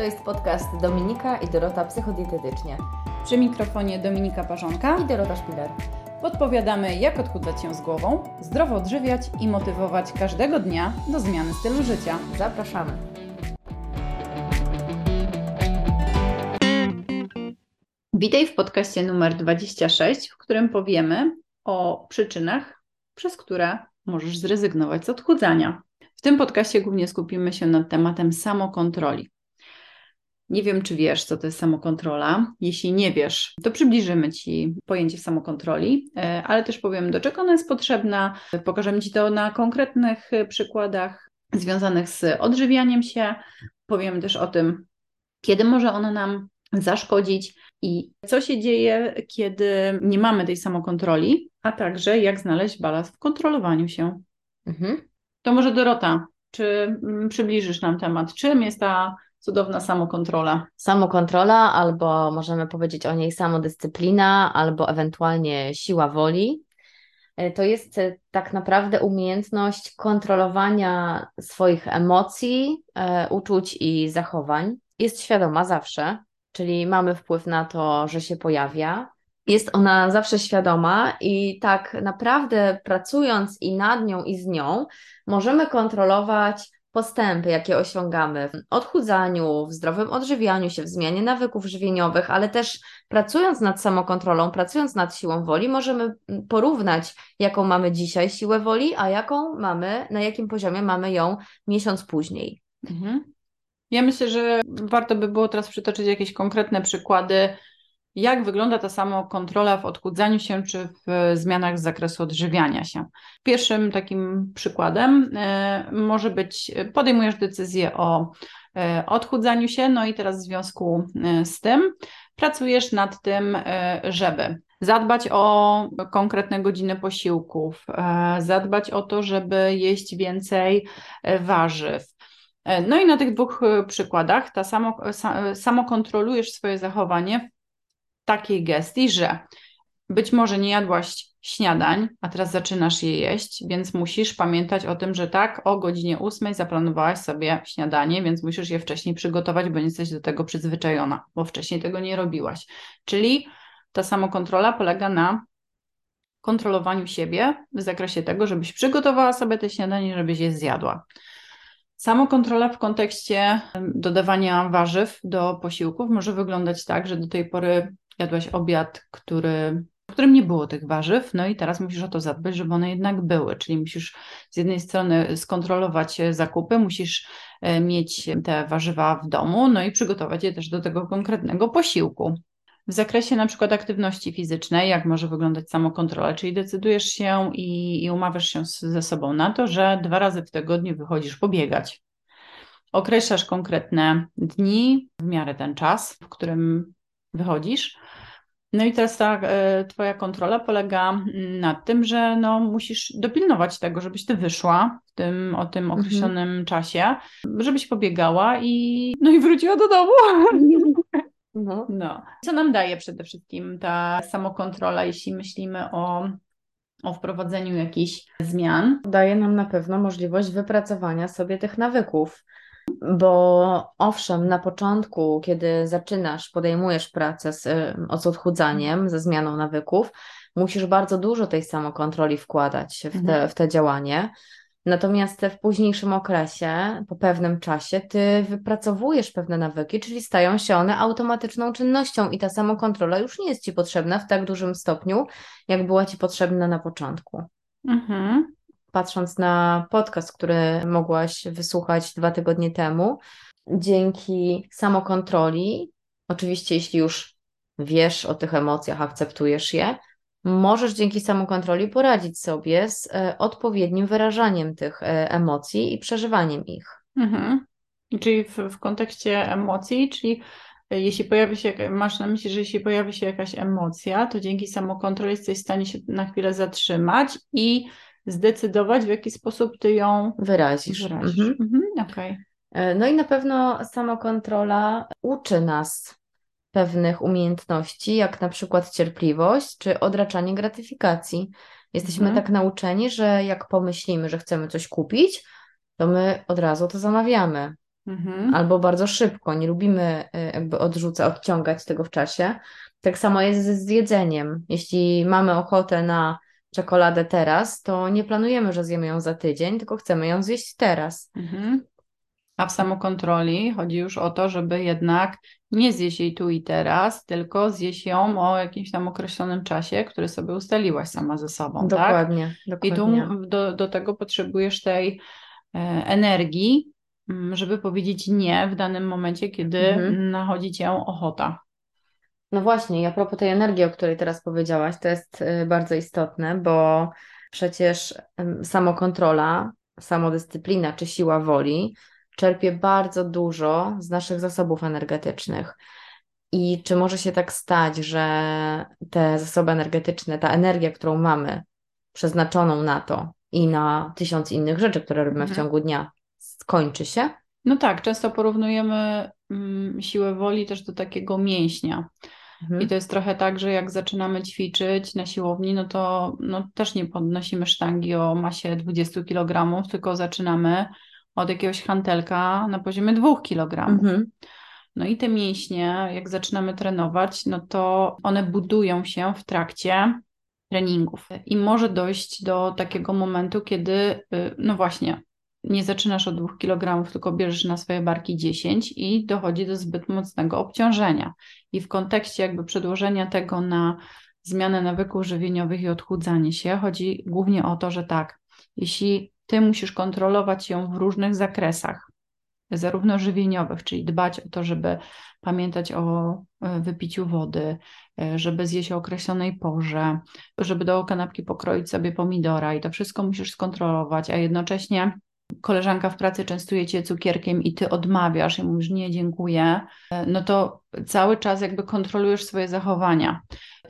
To jest podcast Dominika i Dorota Psychodietetycznie. Przy mikrofonie Dominika Parzonka i Dorota Szpiler. Podpowiadamy, jak odchudzać się z głową, zdrowo odżywiać i motywować każdego dnia do zmiany stylu życia. Zapraszamy. Witaj w podcaście numer 26, w którym powiemy o przyczynach, przez które możesz zrezygnować z odchudzania. W tym podcaście głównie skupimy się nad tematem samokontroli. Nie wiem, czy wiesz, co to jest samokontrola. Jeśli nie wiesz, to przybliżymy Ci pojęcie samokontroli, e, ale też powiem, do czego ona jest potrzebna. Pokażemy Ci to na konkretnych przykładach związanych z odżywianiem się. Powiem też o tym, kiedy może ona nam zaszkodzić i co się dzieje, kiedy nie mamy tej samokontroli, a także jak znaleźć balans w kontrolowaniu się. Mhm. To może Dorota, czy mm, przybliżysz nam temat? Czym jest ta cudowna samokontrola? Samokontrola, albo możemy powiedzieć o niej samodyscyplina, albo ewentualnie siła woli. E, to jest e, tak naprawdę umiejętność kontrolowania swoich emocji, e, uczuć i zachowań. Jest świadoma zawsze, czyli mamy wpływ na to, że się pojawia. Jest ona zawsze świadoma i tak naprawdę pracując i nad nią i z nią, możemy kontrolować postępy, jakie osiągamy w odchudzaniu, w zdrowym odżywianiu się, w zmianie nawyków żywieniowych, ale też pracując nad samokontrolą, pracując nad siłą woli, możemy porównać, jaką mamy dzisiaj siłę woli, a jaką mamy, na jakim poziomie mamy ją miesiąc później. Mhm. Ja myślę, że warto by było teraz przytoczyć jakieś konkretne przykłady, jak wygląda ta samokontrola w odchudzaniu się czy w zmianach z zakresu odżywiania się. Pierwszym takim przykładem y, może być, podejmujesz decyzję o odchudzaniu się, no i teraz w związku z tym pracujesz nad tym, żeby zadbać o konkretne godziny posiłków, zadbać o to, żeby jeść więcej warzyw, E, no i na tych dwóch e, przykładach ta samo, kontrolujesz swoje zachowanie takiej gestii, że być może nie jadłaś śniadań, a teraz zaczynasz je jeść, więc musisz pamiętać o tym, że tak, o godzinie 8 zaplanowałaś sobie śniadanie, więc musisz je wcześniej przygotować, bo nie jesteś do tego przyzwyczajona, bo wcześniej tego nie robiłaś. Czyli ta samokontrola polega na kontrolowaniu siebie w zakresie tego, żebyś przygotowała sobie te śniadanie, żebyś je zjadła. Samokontrola w kontekście dodawania warzyw do posiłków może wyglądać tak, że do tej pory jadłaś obiad, który, w którym nie było tych warzyw, no i teraz musisz o to zadbać, żeby one jednak były, czyli musisz z jednej strony skontrolować zakupy, musisz e, mieć te warzywa w domu, no i przygotować je też do tego konkretnego posiłku. W zakresie na przykład aktywności fizycznej, jak może wyglądać samokontrola, czyli decydujesz się i, i umawiasz się ze sobą na to, że dwa razy w tygodniu wychodzisz pobiegać. Określasz konkretne dni, w miarę ten czas, w którym wychodzisz. No i teraz ta e, Twoja kontrola polega na tym, że no, musisz dopilnować tego, żebyś Ty wyszła w tym, o tym mhm. określonym mhm. czasie, żebyś pobiegała i, no i wróciła do domu. No. no. Co nam daje przede wszystkim ta samokontrola, jeśli myślimy o, o wprowadzeniu jakichś zmian? Daje nam na pewno możliwość wypracowania sobie tych nawyków. Bo owszem, na początku, kiedy zaczynasz, podejmujesz pracę z, z odchudzaniem, ze zmianą nawyków, musisz bardzo dużo tej samokontroli wkładać w te, mhm. w te działanie. Natomiast w późniejszym okresie, po pewnym czasie, ty wypracowujesz pewne nawyki, czyli stają się one automatyczną czynnością i ta samokontrola już nie jest ci potrzebna w tak dużym stopniu, jak była ci potrzebna na początku. Mhm. Patrząc na podcast, który mogłaś wysłuchać dwa tygodnie temu, dzięki samokontroli, oczywiście, jeśli już wiesz o tych emocjach, akceptujesz je, możesz dzięki samokontroli poradzić sobie z e, odpowiednim wyrażaniem tych e, emocji i przeżywaniem ich. Mhm. Czyli w, w kontekście emocji, czyli e, jeśli pojawi się, masz na myśli, że jeśli pojawi się jakaś emocja, to dzięki samokontroli jesteś w stanie się na chwilę zatrzymać i zdecydować, w jaki sposób ty ją wyrazisz. wyrazisz. Mhm. Mhm. Okay. No i na pewno samokontrola uczy nas pewnych umiejętności, jak na przykład cierpliwość czy odraczanie gratyfikacji. Jesteśmy mhm. tak nauczeni, że jak pomyślimy, że chcemy coś kupić, to my od razu to zamawiamy. mhm. albo bardzo szybko. Nie lubimy y, jakby odrzucać, odciągać tego w czasie. Tak samo jest z jedzeniem. Jeśli mamy ochotę na czekoladę teraz, to nie planujemy, że zjemy ją za tydzień, tylko chcemy ją zjeść teraz. Mhm. A w samokontroli chodzi już o to, żeby jednak nie zjeść jej tu i teraz, tylko zjeść ją o jakimś tam określonym czasie, który sobie ustaliłaś sama ze sobą. Dokładnie. Tak? dokładnie. I tu do, do tego potrzebujesz tej e, energii, żeby powiedzieć nie w danym momencie, kiedy mhm. nachodzi cię ochota. No właśnie, a propos tej energii, o której teraz powiedziałaś, to jest y, bardzo istotne, bo przecież samokontrola, samodyscyplina czy siła woli czerpie bardzo dużo z naszych zasobów energetycznych. I czy może się tak stać, że te zasoby energetyczne, ta energia, którą mamy, przeznaczoną na to i na tysiąc innych rzeczy, które robimy mhm. w ciągu dnia, skończy się? No tak, często porównujemy mm, siłę woli też do takiego mięśnia. Mhm. I to jest trochę tak, że jak zaczynamy ćwiczyć na siłowni, no to no, też nie podnosimy sztangi o masie 20 kg, tylko zaczynamy od jakiegoś hantelka na poziomie 2 kg. Mhm. No i te mięśnie, jak zaczynamy trenować, no to one budują się w trakcie treningów. I może dojść do takiego momentu, kiedy, y, no właśnie, nie zaczynasz od 2 kg, tylko bierzesz na swoje barki 10 i dochodzi do zbyt mocnego obciążenia. I w kontekście jakby przedłożenia tego na zmianę nawyków żywieniowych i odchudzanie się, chodzi głównie o to, że tak, jeśli ty musisz kontrolować ją w różnych zakresach, zarówno żywieniowych, czyli dbać o to, żeby pamiętać o e, wypiciu wody, e, żeby zjeść o określonej porze, żeby do kanapki pokroić sobie pomidora i to wszystko musisz skontrolować, a jednocześnie koleżanka w pracy częstuje cię cukierkiem i ty odmawiasz i mówisz nie, dziękuję, e, no to cały czas jakby kontrolujesz swoje zachowania.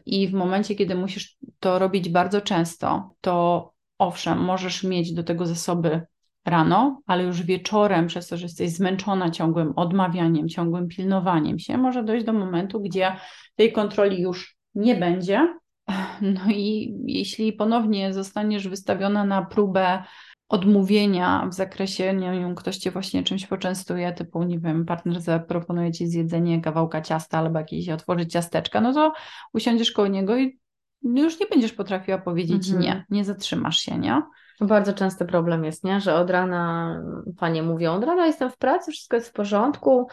I w momencie, kiedy musisz to robić bardzo często, to owszem, możesz mieć do tego zasoby rano, ale już wieczorem, przez to, że jesteś zmęczona ciągłym odmawianiem, ciągłym pilnowaniem się, może dojść do momentu, gdzie tej kontroli już nie będzie. No i jeśli ponownie zostaniesz wystawiona na próbę odmówienia w zakresie, nie wiem, ktoś cię właśnie czymś poczęstuje, typu, nie wiem, partner zaproponuje ci zjedzenie kawałka ciasta albo jakieś otworzyć ciasteczka, no to usiądziesz koło niego i już nie będziesz potrafiła powiedzieć mhm. nie, nie zatrzymasz się, nie? Bardzo częsty problem jest, nie? Że od rana panie mówią, od rana jestem w pracy, wszystko jest w porządku,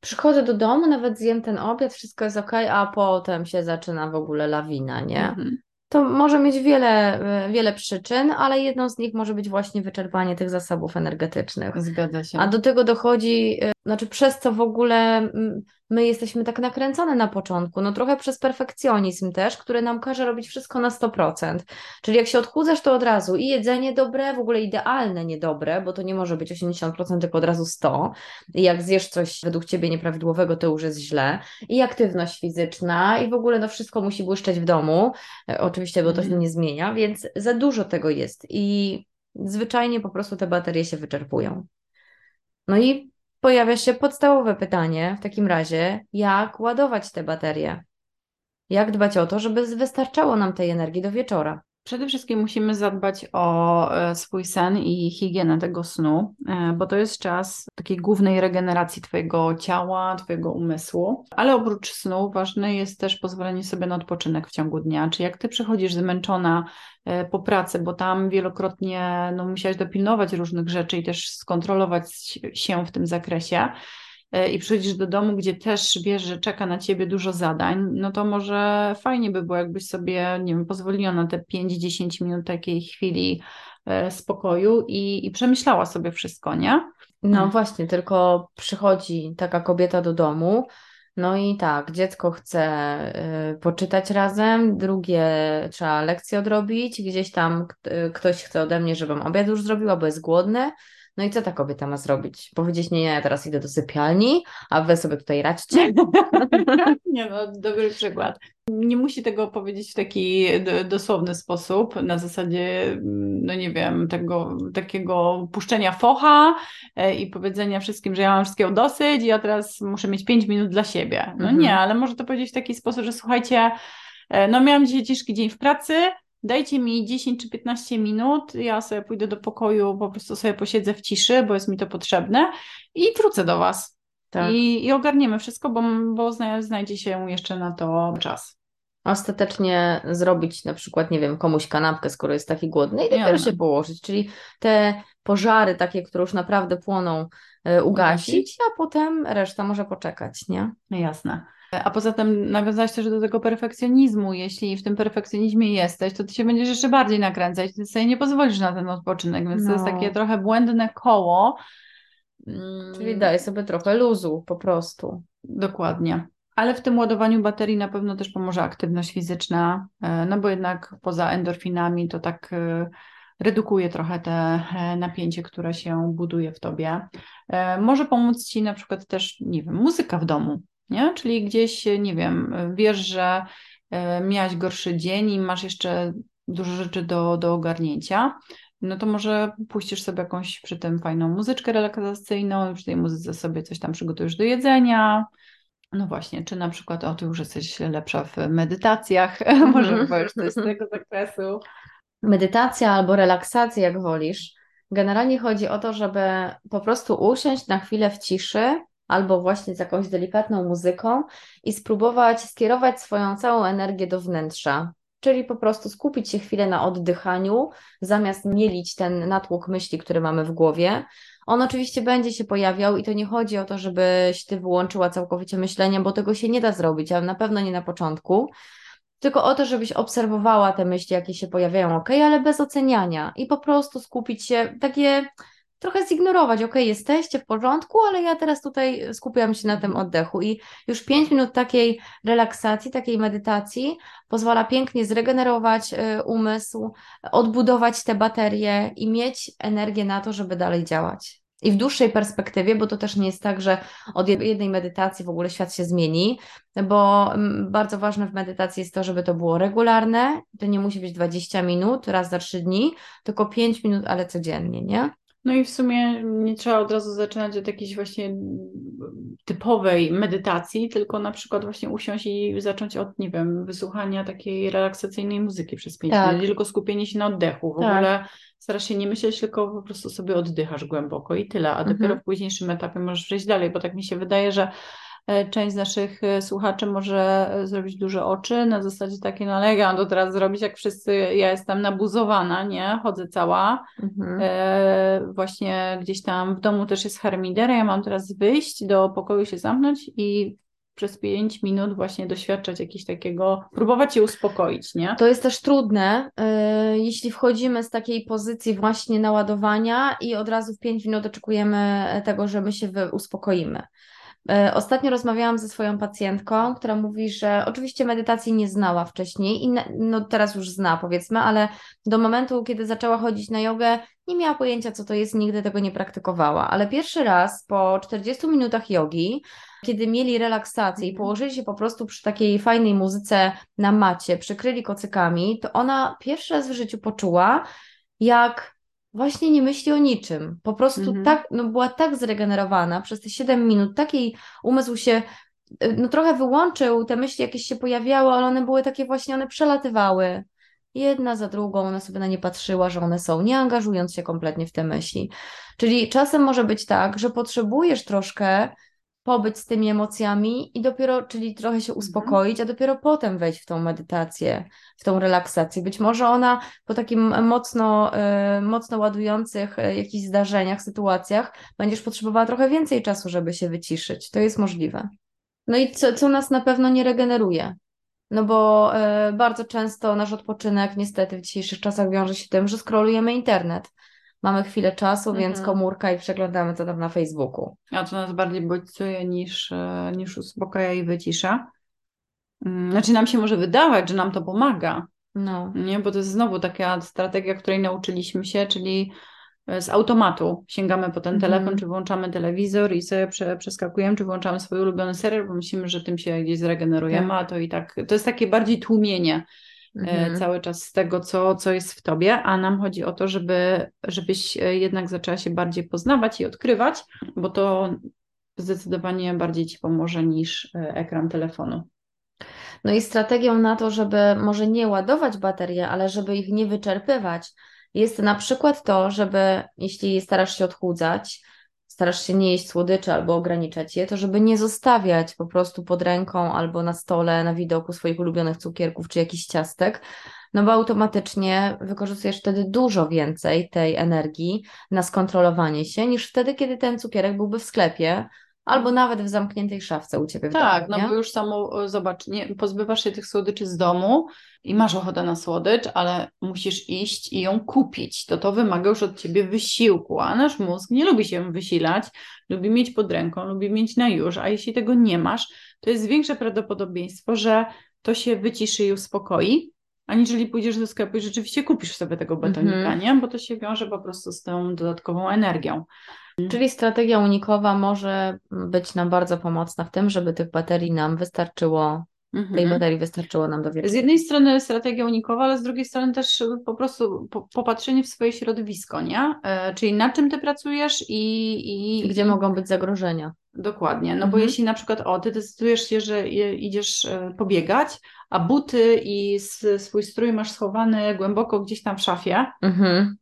przychodzę do domu, nawet zjem ten obiad, wszystko jest ok, a potem się zaczyna w ogóle lawina, nie? Mhm. To może mieć wiele, wiele przyczyn, ale jedną z nich może być właśnie wyczerpanie tych zasobów energetycznych. Zgadza się. A do tego dochodzi, y, znaczy przez co w ogóle my jesteśmy tak nakręcone na początku, no trochę przez perfekcjonizm też, który nam każe robić wszystko na 100%. Czyli jak się odchudzasz, to od razu i jedzenie dobre, w ogóle idealne, niedobre, bo to nie może być 80%, tylko od razu 100%. I jak zjesz coś według Ciebie nieprawidłowego, to już jest źle. I aktywność fizyczna i w ogóle no wszystko musi błyszczeć w domu, e, oczywiście, bo to się mhm. nie zmienia, więc za dużo tego jest i zwyczajnie po prostu te baterie się wyczerpują. No i pojawia się podstawowe pytanie w takim razie, jak ładować te baterie? Jak dbać o to, żeby wystarczało nam tej energii do wieczora? Przede wszystkim musimy zadbać o e, swój sen i higienę tego snu, e, bo to jest czas takiej głównej regeneracji Twojego ciała, Twojego umysłu. Ale oprócz snu ważne jest też pozwolenie sobie na odpoczynek w ciągu dnia. Czy jak Ty przychodzisz zmęczona e, po pracy, bo tam wielokrotnie no, musiałaś dopilnować różnych rzeczy i też skontrolować się w tym zakresie, i przychodzisz do domu, gdzie też wiesz, że czeka na ciebie dużo zadań, no to może fajnie by było, jakbyś sobie, nie wiem, pozwoliła na te 5-10 minut takiej chwili e, spokoju i, i przemyślała sobie wszystko, nie? No hmm. właśnie, tylko przychodzi taka kobieta do domu, no i tak, dziecko chce y, poczytać razem, drugie trzeba lekcję odrobić, gdzieś tam ktoś chce ode mnie, żebym obiad już zrobiła, bo jest głodny, no i co ta kobieta ma zrobić? Powiedzieć, nie, nie, ja teraz idę do sypialni, a wy sobie tutaj radźcie? nie no, dobry przykład. Nie musi tego powiedzieć w taki dosłowny sposób, na zasadzie, no nie wiem, tego takiego puszczenia focha e, i powiedzenia wszystkim, że ja mam wszystkiego dosyć i ja teraz muszę mieć 5 minut dla siebie. No mhm. nie, ale może to powiedzieć w taki sposób, że słuchajcie, e, no miałam dzisiaj ciężki dzień w pracy, dajcie mi 10 czy 15 minut, ja sobie pójdę do pokoju, po prostu sobie posiedzę w ciszy, bo jest mi to potrzebne i wrócę do Was. Tak. I, I ogarniemy wszystko, bo, bo znajdzie się jeszcze na to czas. Ostatecznie zrobić na przykład, nie wiem, komuś kanapkę, skoro jest taki głodny i dopiero się położyć, czyli te pożary takie, które już naprawdę płoną, e, ugasić, a potem reszta może poczekać, nie? Jasne. A poza tym nawiązałeś też do tego perfekcjonizmu. Jeśli w tym perfekcjonizmie jesteś, to ty się będziesz jeszcze bardziej nakręcać, ty sobie nie pozwolisz na ten odpoczynek, więc no. to jest takie no. trochę błędne koło. Czyli mm. daj sobie trochę luzu po prostu. Dokładnie. Ale w tym ładowaniu baterii na pewno też pomoże aktywność fizyczna, e, no bo jednak poza endorfinami to tak e, redukuje trochę te e, napięcie, które się buduje w tobie. Może pomóc ci na przykład też, nie wiem, muzyka w domu nie? Czyli gdzieś, nie wiem, wiesz, że e, miałaś gorszy dzień i masz jeszcze dużo rzeczy do, do ogarnięcia, no to może puścisz sobie jakąś przy tym fajną muzyczkę relaksacyjną, przy tej muzyce sobie coś tam przygotujesz do jedzenia. No właśnie, czy na przykład, o, ty już jesteś lepsza w medytacjach, może mhm. powiesz coś z tego zakresu. Medytacja albo relaksacja, jak wolisz. Generalnie chodzi o to, żeby po prostu usiąść na chwilę w ciszy, albo właśnie z jakąś delikatną muzyką i spróbować skierować swoją całą energię do wnętrza. Czyli po prostu skupić się chwilę na oddychaniu, zamiast mielić ten natłok myśli, który mamy w głowie. On oczywiście będzie się pojawiał i to nie chodzi o to, żebyś ty wyłączyła całkowicie myślenie, bo tego się nie da zrobić, ale na pewno nie na początku. Tylko o to, żebyś obserwowała te myśli, jakie się pojawiają, ok, ale bez oceniania i po prostu skupić się, takie trochę zignorować, ok, jesteście w porządku, ale ja teraz tutaj skupiam się na tym mhm. oddechu i już 5 minut takiej relaksacji, takiej medytacji pozwala pięknie zregenerować y, umysł, odbudować te baterie i mieć energię na to, żeby dalej działać. I w dłuższej perspektywie, bo to też nie jest tak, że od jednej medytacji w ogóle świat się zmieni, bo mm, bardzo ważne w medytacji jest to, żeby to było regularne. To nie musi być 20 minut raz za 3 dni, tylko 5 minut, ale codziennie, nie? No i w sumie nie trzeba od razu zaczynać od jakiejś właśnie typowej medytacji, tylko na przykład właśnie usiąść i zacząć od, nie wiem, wysłuchania takiej relaksacyjnej muzyki przez pięć tak. minut, tylko skupienie się na oddechu. W tak. ogóle starasz się nie myśleć, tylko po prostu sobie oddychasz głęboko i tyle, a dopiero mhm. w późniejszym etapie możesz przejść dalej, bo tak mi się wydaje, że część z naszych e, słuchaczy może e, zrobić duże oczy na zasadzie takiej, no ale ja mam to teraz zrobić, jak wszyscy, ja jestem nabuzowana, nie, chodzę cała, mhm. e, właśnie gdzieś tam w domu też jest harmider, ja mam teraz wyjść do pokoju się zamknąć i przez pięć minut właśnie doświadczać jakiegoś takiego, próbować się uspokoić, nie? To jest też trudne, yy, jeśli wchodzimy z takiej pozycji właśnie naładowania i od razu w pięć minut oczekujemy tego, że my się uspokoimy. E, ostatnio rozmawiałam ze swoją pacjentką, która mówi, że oczywiście medytacji nie znała wcześniej i no teraz już zna powiedzmy, ale do momentu, kiedy zaczęła chodzić na jogę, nie miała pojęcia, co to jest, nigdy tego nie praktykowała. Ale pierwszy raz po 40 minutach jogi, kiedy mieli relaksację i mhm. położyli się po prostu przy takiej fajnej muzyce na macie, przykryli kocykami, to ona pierwszy raz w życiu poczuła, jak właśnie nie myśli o niczym. Po prostu mhm. tak, no była tak zregenerowana przez te 7 minut, takiej umysł się y, no trochę wyłączył, te myśli jakieś się pojawiały, ale one były takie właśnie, one przelatywały. Jedna za drugą, ona sobie na nie patrzyła, że one są, nie angażując się kompletnie w te myśli. Czyli czasem może być tak, że potrzebujesz troszkę pobyć z tymi emocjami i dopiero, czyli trochę się mhm. uspokoić, a dopiero potem wejść w tą medytację, w tą relaksację. Być może ona po takim mocno, y, mocno ładujących y, jakichś zdarzeniach, sytuacjach, będziesz potrzebowała trochę więcej czasu, żeby się wyciszyć. To jest możliwe. No i co, co nas na pewno nie regeneruje. No bo y, bardzo często nasz odpoczynek niestety w dzisiejszych czasach wiąże się tym, że skrolujemy internet mamy chwilę czasu, mhm. więc komórka i przeglądamy co tam na Facebooku. A to nas bardziej bodźcuje niż, e, niż uspokaja i wycisza. Mm, znaczy nam się może wydawać, że nam to pomaga, no. nie? bo to jest znowu taka strategia, której nauczyliśmy się, czyli e, z automatu sięgamy po ten mhm. telefon, czy włączamy telewizor i sobie prze, przeskakujemy, czy włączamy swój ulubiony serial, bo myślimy, że tym się gdzieś zregenerujemy, tak. a to i tak, to jest takie bardziej tłumienie mhm. cały czas z tego, co, co jest w tobie, a nam chodzi o to, żeby, żebyś e, jednak zaczęła się bardziej poznawać i odkrywać, bo to zdecydowanie bardziej ci pomoże niż e, ekran telefonu. No i strategią na to, żeby może nie ładować baterie, ale żeby ich nie wyczerpywać, jest na przykład to, żeby jeśli starasz się odchudzać, starasz się nie jeść słodyczy albo ograniczać je, to żeby nie zostawiać po prostu pod ręką albo na stole, na widoku swoich ulubionych cukierków czy jakichś ciastek, no bo automatycznie wykorzystujesz wtedy dużo więcej tej energii na skontrolowanie się niż wtedy, kiedy ten cukierek byłby w sklepie, albo nawet w zamkniętej szafce u Ciebie Tak, domu, no bo już samo, zobacz, nie, pozbywasz się tych słodyczy z domu i masz ochotę na słodycz, ale musisz iść i ją kupić. To to wymaga już od Ciebie wysiłku, a nasz mózg nie lubi się wysilać, lubi mieć pod ręką, lubi mieć na już, a jeśli tego nie masz, to jest większe prawdopodobieństwo, że to się wyciszy i uspokoi, aniżeli pójdziesz do sklepu i rzeczywiście kupisz sobie tego batonika, Mhm. nie? Bo to się wiąże po prostu z tą dodatkową energią. Czyli strategia unikowa może być nam bardzo pomocna w tym, żeby tych baterii nam wystarczyło, tej Mhm. baterii wystarczyło nam do Z wieczoru. jednej strony strategia unikowa, ale z drugiej strony też po prostu po, popatrzenie w swoje środowisko, nie? E, czyli na czym ty pracujesz i, i Gdzie mogą być zagrożenia? Dokładnie, no bo Mhm. jeśli na przykład o, ty decydujesz się, że idziesz e, pobiegać, a buty i swój strój masz schowany głęboko gdzieś tam w szafie, Mhm.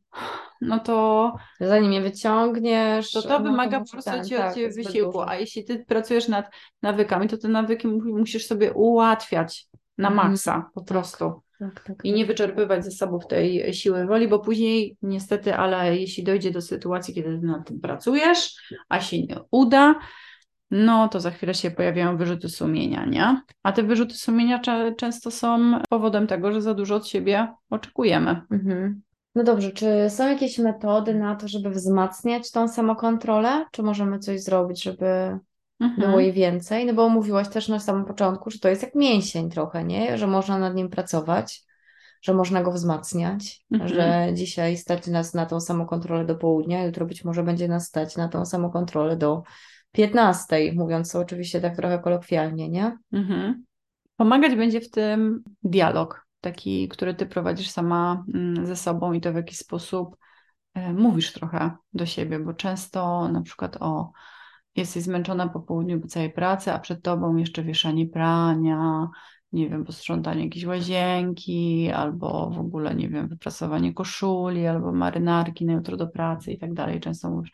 No to Zanim je wyciągniesz, to, to no wymaga po musi prostu ten, tak, wysiłku. A jeśli ty pracujesz nad nawykami, to te nawyki mu- musisz sobie ułatwiać na Mhm. maksa po prostu. Tak, tak, i nie wyczerpywać zasobów tej siły woli, bo później niestety, ale jeśli dojdzie do sytuacji, kiedy ty nad tym pracujesz, a się nie uda, no to za chwilę się pojawiają wyrzuty sumienia, nie? A te wyrzuty sumienia często są powodem tego, że za dużo od siebie oczekujemy. Mhm. No dobrze, czy są jakieś metody na to, żeby wzmacniać tą samokontrolę? Czy możemy coś zrobić, żeby Mhm. było jej więcej? No bo mówiłaś też na samym początku, że to jest jak mięsień trochę, nie? Że można nad nim pracować, że można go wzmacniać, Mhm. że dzisiaj stać nas na tą samokontrolę do południa, jutro być może będzie nas stać na tą samokontrolę do 15, mówiąc oczywiście tak trochę kolokwialnie, nie? Mhm. Pomagać będzie w tym dialog, taki, który ty prowadzisz sama mm, ze sobą i to w jaki sposób e, mówisz trochę do siebie, bo często na przykład o jesteś zmęczona po południu po całej pracy, a przed tobą jeszcze wieszanie prania, nie wiem, posprzątanie jakiejś łazienki, albo w ogóle, nie wiem, wyprasowanie koszuli, albo marynarki na jutro do pracy i tak dalej. Często mówisz,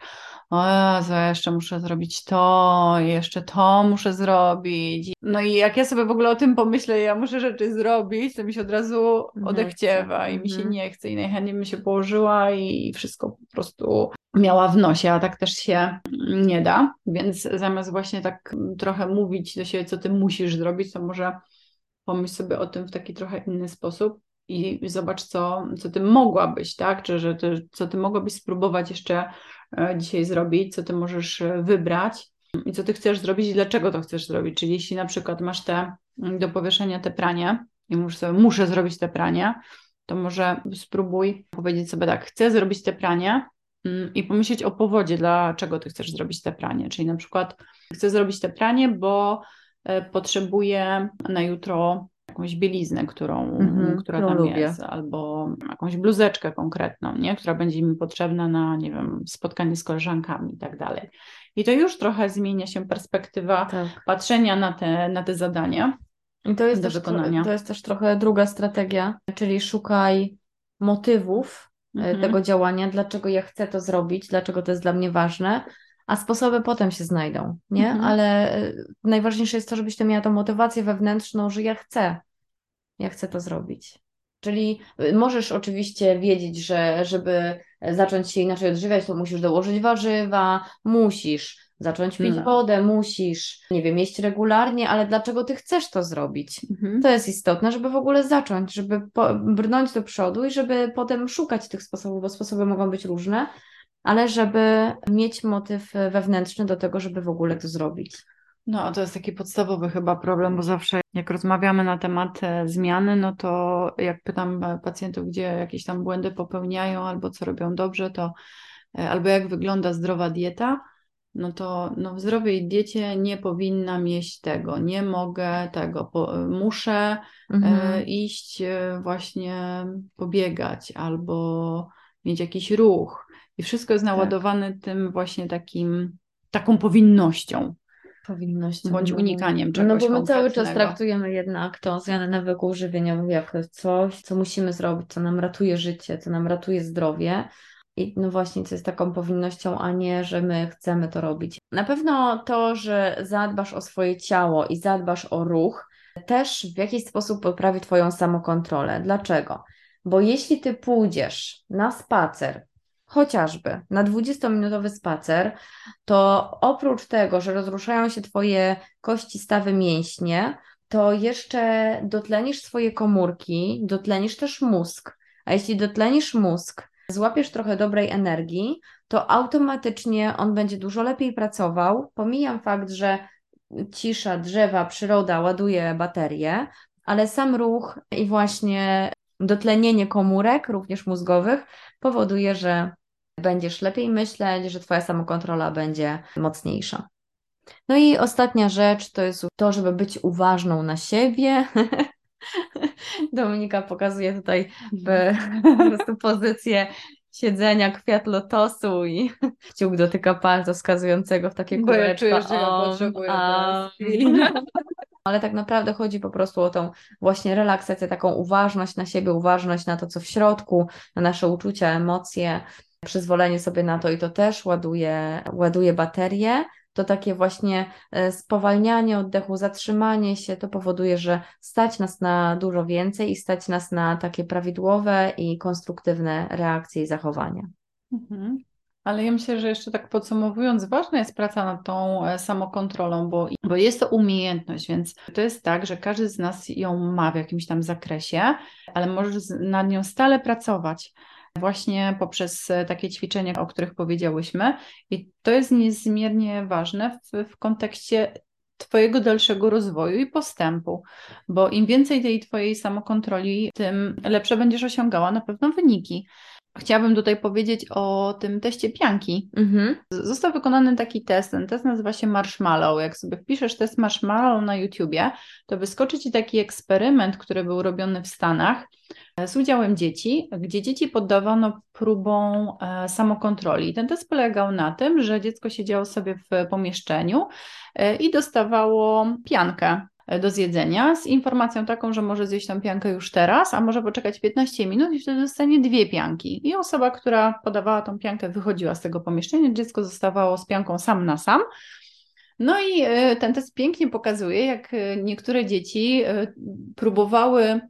o Jezu, jeszcze muszę zrobić to, jeszcze to muszę zrobić. No i jak ja sobie w ogóle o tym pomyślę, ja muszę rzeczy zrobić, to mi się od razu Nie odechciewa i mi się Mhm. nie chce i najchętniej bym się położyła i wszystko po prostu miała w nosie, a tak też się nie da, więc zamiast właśnie tak trochę mówić do siebie, co ty musisz zrobić, to może pomyśl sobie o tym w taki trochę inny sposób i zobacz, co, co ty mogłabyś, tak? Czy że ty, co ty mogłabyś spróbować jeszcze e, dzisiaj zrobić, co ty możesz e, wybrać i co ty chcesz zrobić i dlaczego to chcesz zrobić. Czyli jeśli na przykład masz te mm, do powieszenia te pranie i mówisz sobie, muszę zrobić te pranie, to może spróbuj powiedzieć sobie tak, chcę zrobić te pranie mm, i pomyśleć o powodzie, dlaczego ty chcesz zrobić te pranie. Czyli na przykład chcę zrobić te pranie, bo potrzebuję na jutro jakąś bieliznę, którą, Mhm, która którą tam lubię. jest, albo jakąś bluzeczkę konkretną, nie? która będzie mi potrzebna na, nie wiem, spotkanie z koleżankami i tak dalej. I to już trochę zmienia się perspektywa Tak. patrzenia na te, na te zadania. I to jest, do też, tro- wykonania. to jest też trochę druga strategia, czyli szukaj motywów e, Mhm. tego działania, dlaczego ja chcę to zrobić, dlaczego to jest dla mnie ważne, a sposoby potem się znajdą, nie? Mhm. Ale e, najważniejsze jest to, żebyś ty miała tą motywację wewnętrzną, że ja chcę, ja chcę to zrobić. Czyli y, możesz oczywiście wiedzieć, że żeby zacząć się inaczej odżywiać, to musisz dołożyć warzywa, musisz zacząć pić No. wodę, musisz, nie wiem, jeść regularnie, ale dlaczego ty chcesz to zrobić? Mhm. To jest istotne, żeby w ogóle zacząć, żeby brnąć do przodu i żeby potem szukać tych sposobów, bo sposoby mogą być różne, ale żeby mieć motyw wewnętrzny do tego, żeby w ogóle to zrobić. No, a to jest taki podstawowy chyba problem, bo zawsze jak rozmawiamy na temat e, zmiany, no to jak pytam e, pacjentów, gdzie jakieś tam błędy popełniają albo co robią dobrze, to e, albo jak wygląda zdrowa dieta, no to no w zdrowej diecie nie powinnam jeść tego, nie mogę tego, po, muszę e, iść właśnie pobiegać albo mieć jakiś ruch i wszystko jest naładowane tym właśnie takim, taką powinnością. powinnością. Bądź no. unikaniem czegoś No bo my cały czas traktujemy jednak tą zmianę nawyków żywieniowych jako coś, co musimy zrobić, co nam ratuje życie, co nam ratuje zdrowie. I no właśnie, co jest taką powinnością, a nie, że my chcemy to robić. Na pewno to, że zadbasz o swoje ciało i zadbasz o ruch, też w jakiś sposób poprawi Twoją samokontrolę. Dlaczego? Bo jeśli Ty pójdziesz na spacer, chociażby na 20-minutowy spacer, to oprócz tego, że rozruszają się Twoje kości, stawy, mięśnie, to jeszcze dotlenisz swoje komórki, dotlenisz też mózg. A jeśli dotlenisz mózg, złapiesz trochę dobrej energii, to automatycznie on będzie dużo lepiej pracował. Pomijam fakt, że cisza, drzewa, przyroda ładuje baterie, ale sam ruch i właśnie dotlenienie komórek, również mózgowych, powoduje, że będziesz lepiej myśleć, że Twoja samokontrola będzie mocniejsza. No i ostatnia rzecz to jest to, żeby być uważną na siebie. Dominika pokazuje tutaj po pozycję siedzenia, kwiat lotosu i kciuk dotyka palca wskazującego w takie Bo ja kółeczko. czuję, że ja potrzebuję. Ale tak naprawdę chodzi po prostu o tą właśnie relaksację, taką uważność na siebie, uważność na to, co w środku, na nasze uczucia, emocje, przyzwolenie sobie na to i to też ładuje, ładuje baterię. To takie właśnie e, spowalnianie oddechu, zatrzymanie się, to powoduje, że stać nas na dużo więcej i stać nas na takie prawidłowe i konstruktywne reakcje i zachowania. Mhm. Ale ja myślę, że jeszcze tak podsumowując, ważna jest praca nad tą e, samokontrolą, bo, bo jest to umiejętność, więc to jest tak, że każdy z nas ją ma w jakimś tam zakresie, ale możesz nad nią stale pracować. Właśnie poprzez e, takie ćwiczenia, o których powiedziałyśmy, i to jest niezmiernie ważne w, w kontekście Twojego dalszego rozwoju i postępu, bo im więcej tej Twojej samokontroli, tym lepsze będziesz osiągała na pewno wyniki. Chciałabym tutaj powiedzieć o tym teście pianki. Mhm. Został wykonany taki test, ten test nazywa się Marshmallow. Jak sobie wpiszesz test Marshmallow na YouTubie, to wyskoczy Ci taki eksperyment, który był robiony w Stanach e, z udziałem dzieci, gdzie dzieci poddawano próbom e, samokontroli. Ten test polegał na tym, że dziecko siedziało sobie w pomieszczeniu e, i dostawało piankę do zjedzenia z informacją taką, że może zjeść tą piankę już teraz, a może poczekać 15 minut i wtedy dostanie dwie pianki. I osoba, która podawała tą piankę, wychodziła z tego pomieszczenia, dziecko zostawało z pianką sam na sam. No i e, ten test pięknie pokazuje, jak e, niektóre dzieci e, próbowały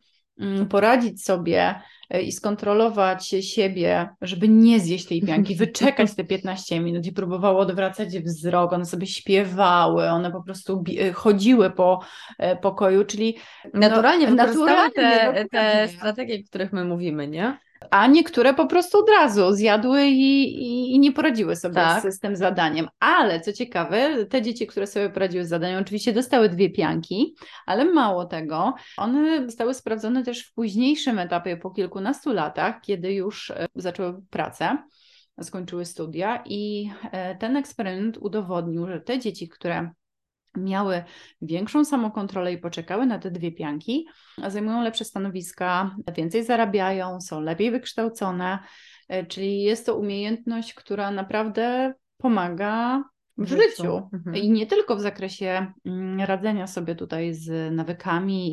mm, poradzić sobie e, i skontrolować siebie, żeby nie zjeść tej pianki, wyczekać te 15 minut i próbowały odwracać wzrok, one sobie śpiewały, one po prostu e, chodziły po e, pokoju, czyli Naturalnie no, te, naturalnie, te dokładnie. strategie, o których my mówimy, nie? A niektóre po prostu od razu zjadły i, i, i nie poradziły sobie Tak. z, z tym zadaniem. Ale co ciekawe, te dzieci, które sobie poradziły z zadaniem, oczywiście dostały dwie pianki, ale mało tego, one zostały sprawdzone też w późniejszym etapie, po kilkunastu latach, kiedy już e, zaczęły pracę, skończyły studia i e, ten eksperyment udowodnił, że te dzieci, które miały większą samokontrolę i poczekały na te dwie pianki, zajmują lepsze stanowiska, więcej zarabiają, są lepiej wykształcone, e, czyli jest to umiejętność, która naprawdę pomaga w życiu. Mhm. I nie tylko w zakresie mm, radzenia sobie tutaj z nawykami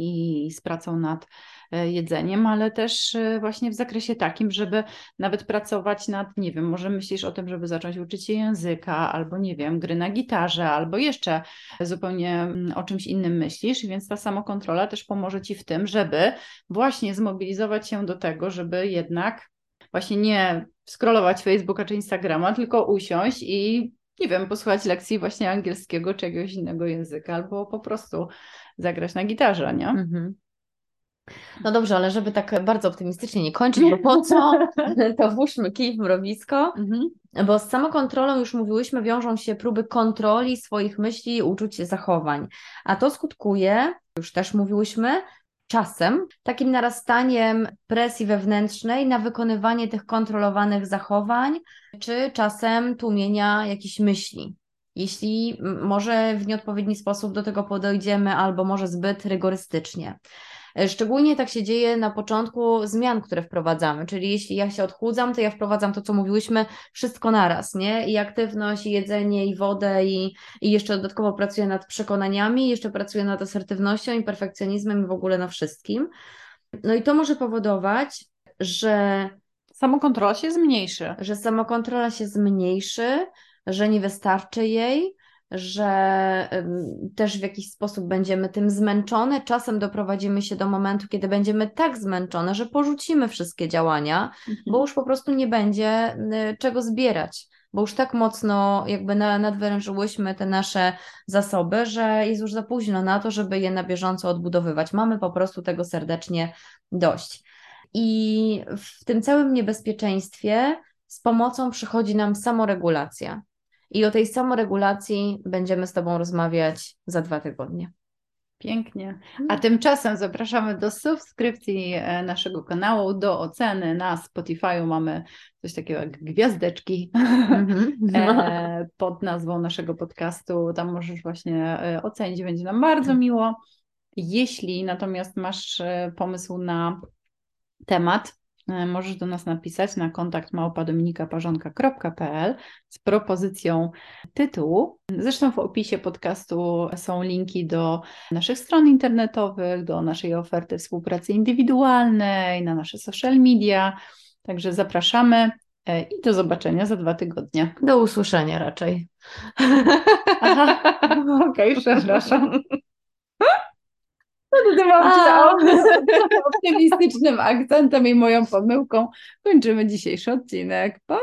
i z pracą nad e, jedzeniem, ale też e, właśnie w zakresie takim, żeby nawet pracować nad, nie wiem, może myślisz o tym, żeby zacząć uczyć się języka, albo nie wiem, gry na gitarze, albo jeszcze zupełnie mm, o czymś innym myślisz, więc ta samokontrola też pomoże Ci w tym, żeby właśnie zmobilizować się do tego, żeby jednak właśnie nie scrollować Facebooka czy Instagrama, tylko usiąść i nie wiem, posłuchać lekcji właśnie angielskiego czy jakiegoś innego języka, albo po prostu zagrać na gitarze, nie? Mhm. No dobrze, ale żeby tak bardzo optymistycznie nie kończyć, bo po co, to włóżmy kij w mrowisko, Mhm. bo z samokontrolą już mówiłyśmy, wiążą się próby kontroli swoich myśli, uczuć, zachowań, a to skutkuje, już też mówiłyśmy, czasem takim narastaniem presji wewnętrznej na wykonywanie tych kontrolowanych zachowań, czy czasem tłumienia jakichś myśli. Jeśli może w nieodpowiedni sposób do tego podejdziemy, albo może zbyt rygorystycznie. E, szczególnie tak się dzieje na początku zmian, które wprowadzamy, czyli jeśli ja się odchudzam, to ja wprowadzam to, co mówiłyśmy, wszystko naraz, nie? I aktywność, i jedzenie, i wodę, i, i jeszcze dodatkowo pracuję nad przekonaniami, jeszcze pracuję nad asertywnością i perfekcjonizmem i w ogóle na wszystkim. No i to może powodować, że samokontrola się zmniejszy. Że samokontrola się zmniejszy, że nie wystarczy jej, że też w jakiś sposób będziemy tym zmęczone. Czasem doprowadzimy się do momentu, kiedy będziemy tak zmęczone, że porzucimy wszystkie działania, mhm. bo już po prostu nie będzie czego zbierać. Bo już tak mocno jakby nadwyrężyłyśmy te nasze zasoby, że jest już za późno na to, żeby je na bieżąco odbudowywać. Mamy po prostu tego serdecznie dość. I w tym całym niebezpieczeństwie z pomocą przychodzi nam samoregulacja. I o tej samoregulacji będziemy z Tobą rozmawiać za dwa tygodnie. Pięknie. A mm. tymczasem zapraszamy do subskrypcji e, naszego kanału, do oceny na Spotify. Mamy coś takiego jak gwiazdeczki mm-hmm. pod nazwą naszego podcastu. Tam możesz właśnie e, ocenić, będzie nam bardzo miło. Jeśli natomiast masz pomysł na temat, e, możesz do nas napisać na kontakt małpadominikaparzonka.pl z propozycją tytułu. Zresztą w opisie podcastu są linki do naszych stron internetowych, do naszej oferty współpracy indywidualnej, na nasze social media. Także zapraszamy e, i do zobaczenia za dwa tygodnie. Do usłyszenia raczej. Okej, okay, przepraszam. To tym optymistycznym akcentem i moją pomyłką kończymy dzisiejszy odcinek. Pa!